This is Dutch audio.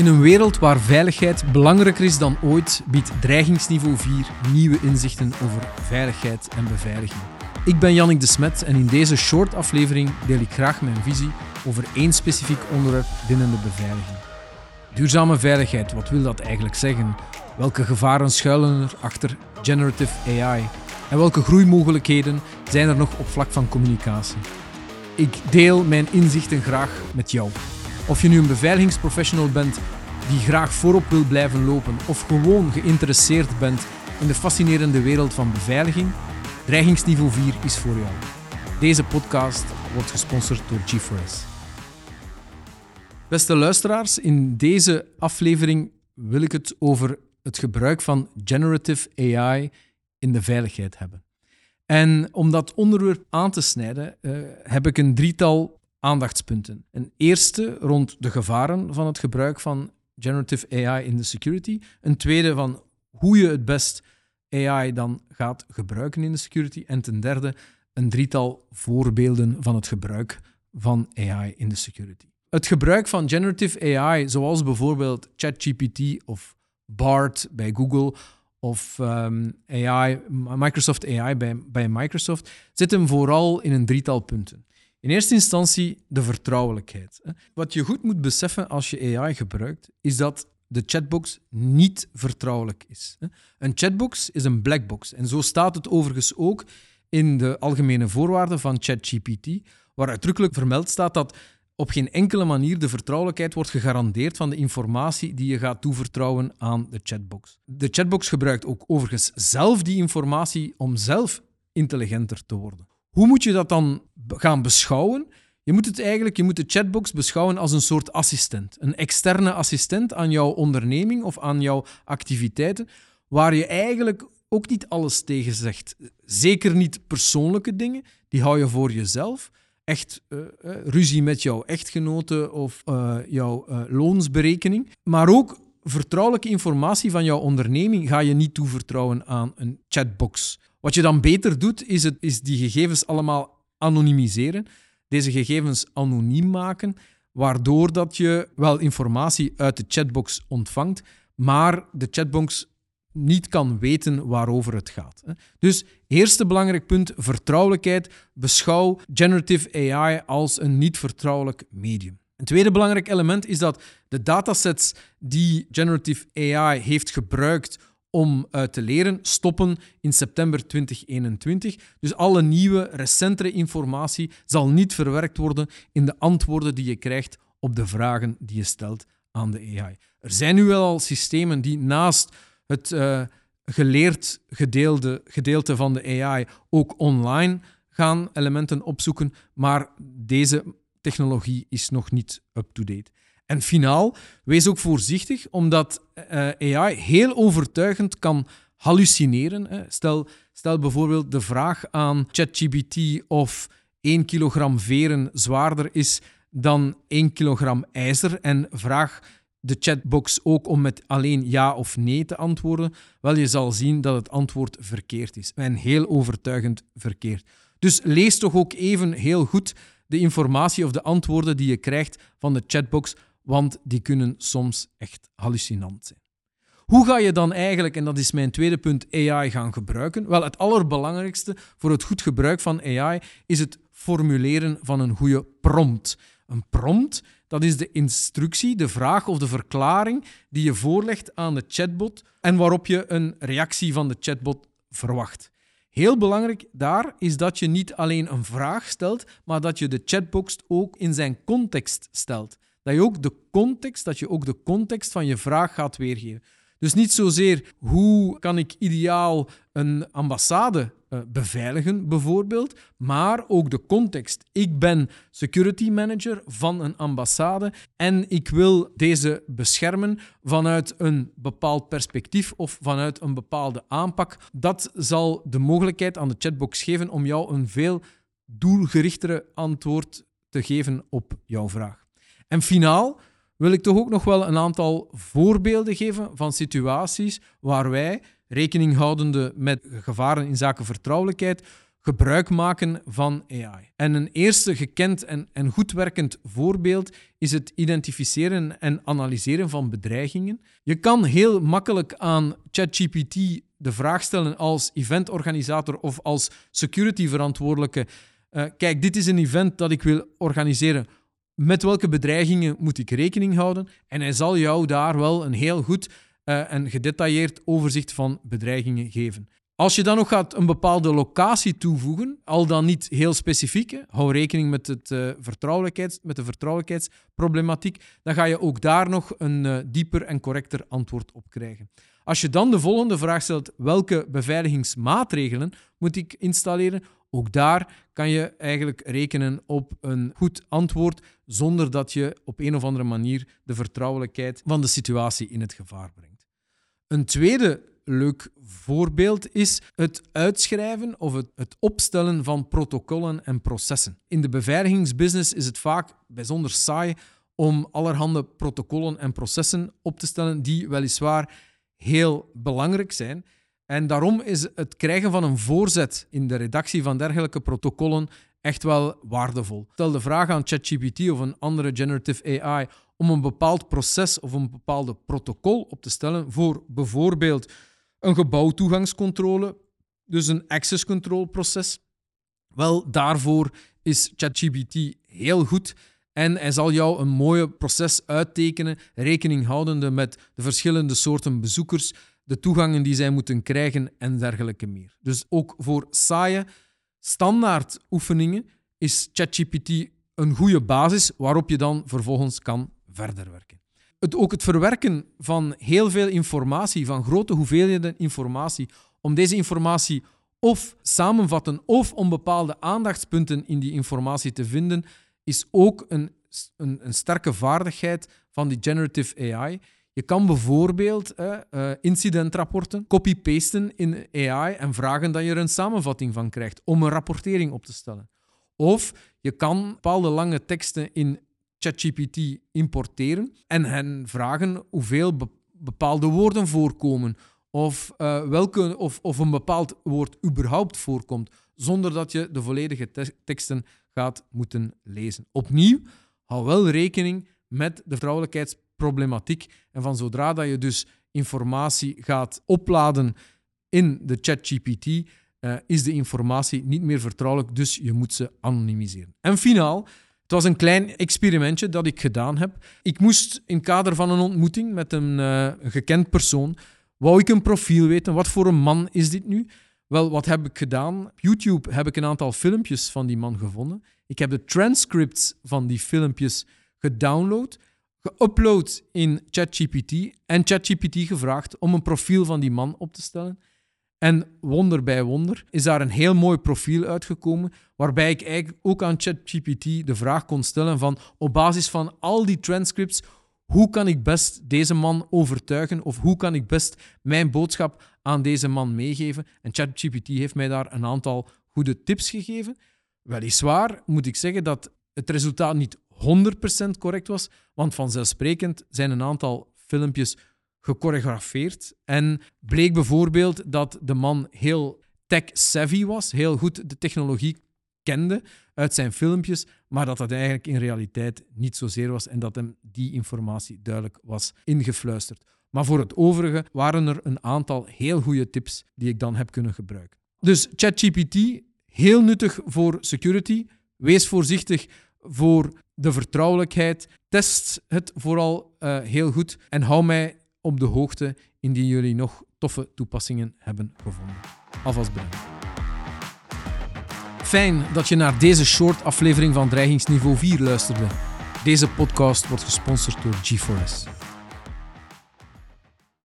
In een wereld waar veiligheid belangrijker is dan ooit, biedt dreigingsniveau 4 nieuwe inzichten over veiligheid en beveiliging. Ik ben Jannik de Smet en in deze short aflevering deel ik graag mijn visie over één specifiek onderwerp binnen de beveiliging. Duurzame veiligheid, wat wil dat eigenlijk zeggen? Welke gevaren schuilen er achter generative AI? En welke groeimogelijkheden zijn er nog op vlak van communicatie? Ik deel mijn inzichten graag met jou. Of je nu een beveiligingsprofessional bent die graag voorop wil blijven lopen of gewoon geïnteresseerd bent in de fascinerende wereld van beveiliging, dreigingsniveau 4 is voor jou. Deze podcast wordt gesponsord door GeForce. Beste luisteraars, in deze aflevering wil ik het over het gebruik van generative AI in de veiligheid hebben. En om dat onderwerp aan te snijden, uh, heb ik een drietal aandachtspunten. Een eerste rond de gevaren van het gebruik van generative AI in de security. Een tweede van hoe je het best AI dan gaat gebruiken in de security. En ten derde een drietal voorbeelden van het gebruik van AI in de security. Het gebruik van generative AI, zoals bijvoorbeeld ChatGPT of BART bij Google of um, AI, Microsoft AI bij, bij Microsoft, zit hem vooral in een drietal punten. In eerste instantie de vertrouwelijkheid. Wat je goed moet beseffen als je AI gebruikt, is dat de chatbox niet vertrouwelijk is. Een chatbox is een blackbox. En zo staat het overigens ook in de algemene voorwaarden van ChatGPT, waar uitdrukkelijk vermeld staat dat op geen enkele manier de vertrouwelijkheid wordt gegarandeerd van de informatie die je gaat toevertrouwen aan de chatbox. De chatbox gebruikt ook overigens zelf die informatie om zelf intelligenter te worden. Hoe moet je dat dan gaan beschouwen? Je moet het eigenlijk, je moet de chatbox beschouwen als een soort assistent. Een externe assistent aan jouw onderneming of aan jouw activiteiten, waar je eigenlijk ook niet alles tegen zegt. Zeker niet persoonlijke dingen, die hou je voor jezelf. Echt uh, ruzie met jouw echtgenote of uh, jouw loonsberekening. Maar ook vertrouwelijke informatie van jouw onderneming ga je niet toevertrouwen aan een chatbox. Wat je dan beter doet, is, het, is die gegevens allemaal anonimiseren. Deze gegevens anoniem maken, waardoor dat je wel informatie uit de chatbox ontvangt, maar de chatbox niet kan weten waarover het gaat. Dus eerste belangrijk punt, vertrouwelijkheid. Beschouw generative AI als een niet vertrouwelijk medium. Een tweede belangrijk element is dat de datasets die generative AI heeft gebruikt om uh, te leren stoppen in september 2021. Dus alle nieuwe, recentere informatie zal niet verwerkt worden in de antwoorden die je krijgt op de vragen die je stelt aan de AI. Er zijn nu wel al systemen die naast het uh, geleerd gedeelde, gedeelte van de AI ook online gaan elementen opzoeken, maar deze technologie is nog niet up-to-date. En finaal, wees ook voorzichtig, omdat uh, AI heel overtuigend kan hallucineren. Hè. Stel, stel bijvoorbeeld de vraag aan ChatGPT of 1 kilogram veren zwaarder is dan 1 kilogram ijzer en vraag de chatbox ook om met alleen ja of nee te antwoorden, wel je zal zien dat het antwoord verkeerd is en heel overtuigend verkeerd. Dus lees toch ook even heel goed de informatie of de antwoorden die je krijgt van de chatbox, want die kunnen soms echt hallucinant zijn. Hoe ga je dan eigenlijk, en dat is mijn tweede punt, AI gaan gebruiken? Wel, het allerbelangrijkste voor het goed gebruik van AI is het formuleren van een goede prompt. Een prompt, dat is de instructie, de vraag of de verklaring die je voorlegt aan de chatbot en waarop je een reactie van de chatbot verwacht. Heel belangrijk daar is dat je niet alleen een vraag stelt, maar dat je de chatbox ook in zijn context stelt. Dat je ook de context, dat je ook de context van je vraag gaat weergeven. Dus niet zozeer hoe kan ik ideaal een ambassade uh, beveiligen, bijvoorbeeld, maar ook de context. Ik ben security manager van een ambassade en ik wil deze beschermen vanuit een bepaald perspectief of vanuit een bepaalde aanpak. Dat zal de mogelijkheid aan de chatbox geven om jou een veel doelgerichtere antwoord te geven op jouw vraag. En finaal wil ik toch ook nog wel een aantal voorbeelden geven van situaties waar wij, rekening houdende met gevaren in zaken vertrouwelijkheid, gebruik maken van AI. En een eerste gekend en, en goed werkend voorbeeld is het identificeren en analyseren van bedreigingen. Je kan heel makkelijk aan ChatGPT de vraag stellen als eventorganisator of als security verantwoordelijke. Uh, kijk, dit is een event dat ik wil organiseren. Met welke bedreigingen moet ik rekening houden? En hij zal jou daar wel een heel goed uh, en gedetailleerd overzicht van bedreigingen geven. Als je dan nog gaat een bepaalde locatie toevoegen, al dan niet heel specifiek, hou rekening met, het, uh, vertrouwelijkheids, met de vertrouwelijkheidsproblematiek, dan ga je ook daar nog een uh, dieper en correcter antwoord op krijgen. Als je dan de volgende vraag stelt, welke beveiligingsmaatregelen moet ik installeren? Ook daar kan je eigenlijk rekenen op een goed antwoord, zonder dat je op een of andere manier de vertrouwelijkheid van de situatie in het gevaar brengt. Een tweede leuk voorbeeld is het uitschrijven of het, opstellen van protocollen en processen. In de beveiligingsbusiness is het vaak bijzonder saai om allerhande protocollen en processen op te stellen die weliswaar heel belangrijk zijn. En daarom is het krijgen van een voorzet in de redactie van dergelijke protocollen echt wel waardevol. Stel de vraag aan ChatGPT of een andere generative AI om een bepaald proces of een bepaalde protocol op te stellen voor bijvoorbeeld een gebouwtoegangscontrole, dus een access control proces. Wel, daarvoor is ChatGPT heel goed en hij zal jou een mooie proces uittekenen, rekening houdende met de verschillende soorten bezoekers, de toegangen die zij moeten krijgen en dergelijke meer. Dus ook voor saaie standaard oefeningen is ChatGPT een goede basis waarop je dan vervolgens kan verder werken het, ook het verwerken van heel veel informatie, van grote hoeveelheden informatie, om deze informatie of samenvatten of om bepaalde aandachtspunten in die informatie te vinden, is ook een, een, een sterke vaardigheid van die generative AI. Je kan bijvoorbeeld uh, incidentrapporten copy-pasten in AI en vragen dat je er een samenvatting van krijgt om een rapportering op te stellen. Of je kan bepaalde lange teksten in ChatGPT importeren en hen vragen hoeveel bepaalde woorden voorkomen of, uh, welke, of, of een bepaald woord überhaupt voorkomt, zonder dat je de volledige te teksten gaat moeten lezen. Opnieuw, hou wel rekening met de vertrouwelijkheidsproblematiek en van zodra dat je dus informatie gaat opladen in de ChatGPT, uh, is de informatie niet meer vertrouwelijk, dus je moet ze anonimiseren. En finaal, het was een klein experimentje dat ik gedaan heb. Ik moest in kader van een ontmoeting met een, uh, gekend persoon, wou ik een profiel weten. Wat voor een man is dit nu? Wel, wat heb ik gedaan? Op YouTube heb ik een aantal filmpjes van die man gevonden. Ik heb de transcripts van die filmpjes gedownload, geüpload in ChatGPT en ChatGPT gevraagd om een profiel van die man op te stellen. En wonder bij wonder is daar een heel mooi profiel uitgekomen, waarbij ik eigenlijk ook aan ChatGPT de vraag kon stellen van op basis van al die transcripts, hoe kan ik best deze man overtuigen of hoe kan ik best mijn boodschap aan deze man meegeven? En ChatGPT heeft mij daar een aantal goede tips gegeven. Weliswaar moet ik zeggen dat het resultaat niet 100% correct was, want vanzelfsprekend zijn een aantal filmpjes gechoreografeerd. En bleek bijvoorbeeld dat de man heel tech-savvy was, heel goed de technologie kende uit zijn filmpjes, maar dat dat eigenlijk in realiteit niet zozeer was en dat hem die informatie duidelijk was ingefluisterd. Maar voor het overige waren er een aantal heel goede tips die ik dan heb kunnen gebruiken. Dus ChatGPT, heel nuttig voor security. Wees voorzichtig voor de vertrouwelijkheid. Test het vooral uh, heel goed en hou mij op de hoogte indien jullie nog toffe toepassingen hebben gevonden. Alvast bedankt. Fijn dat je naar deze short aflevering van Dreigingsniveau 4 luisterde. Deze podcast wordt gesponsord door G4S.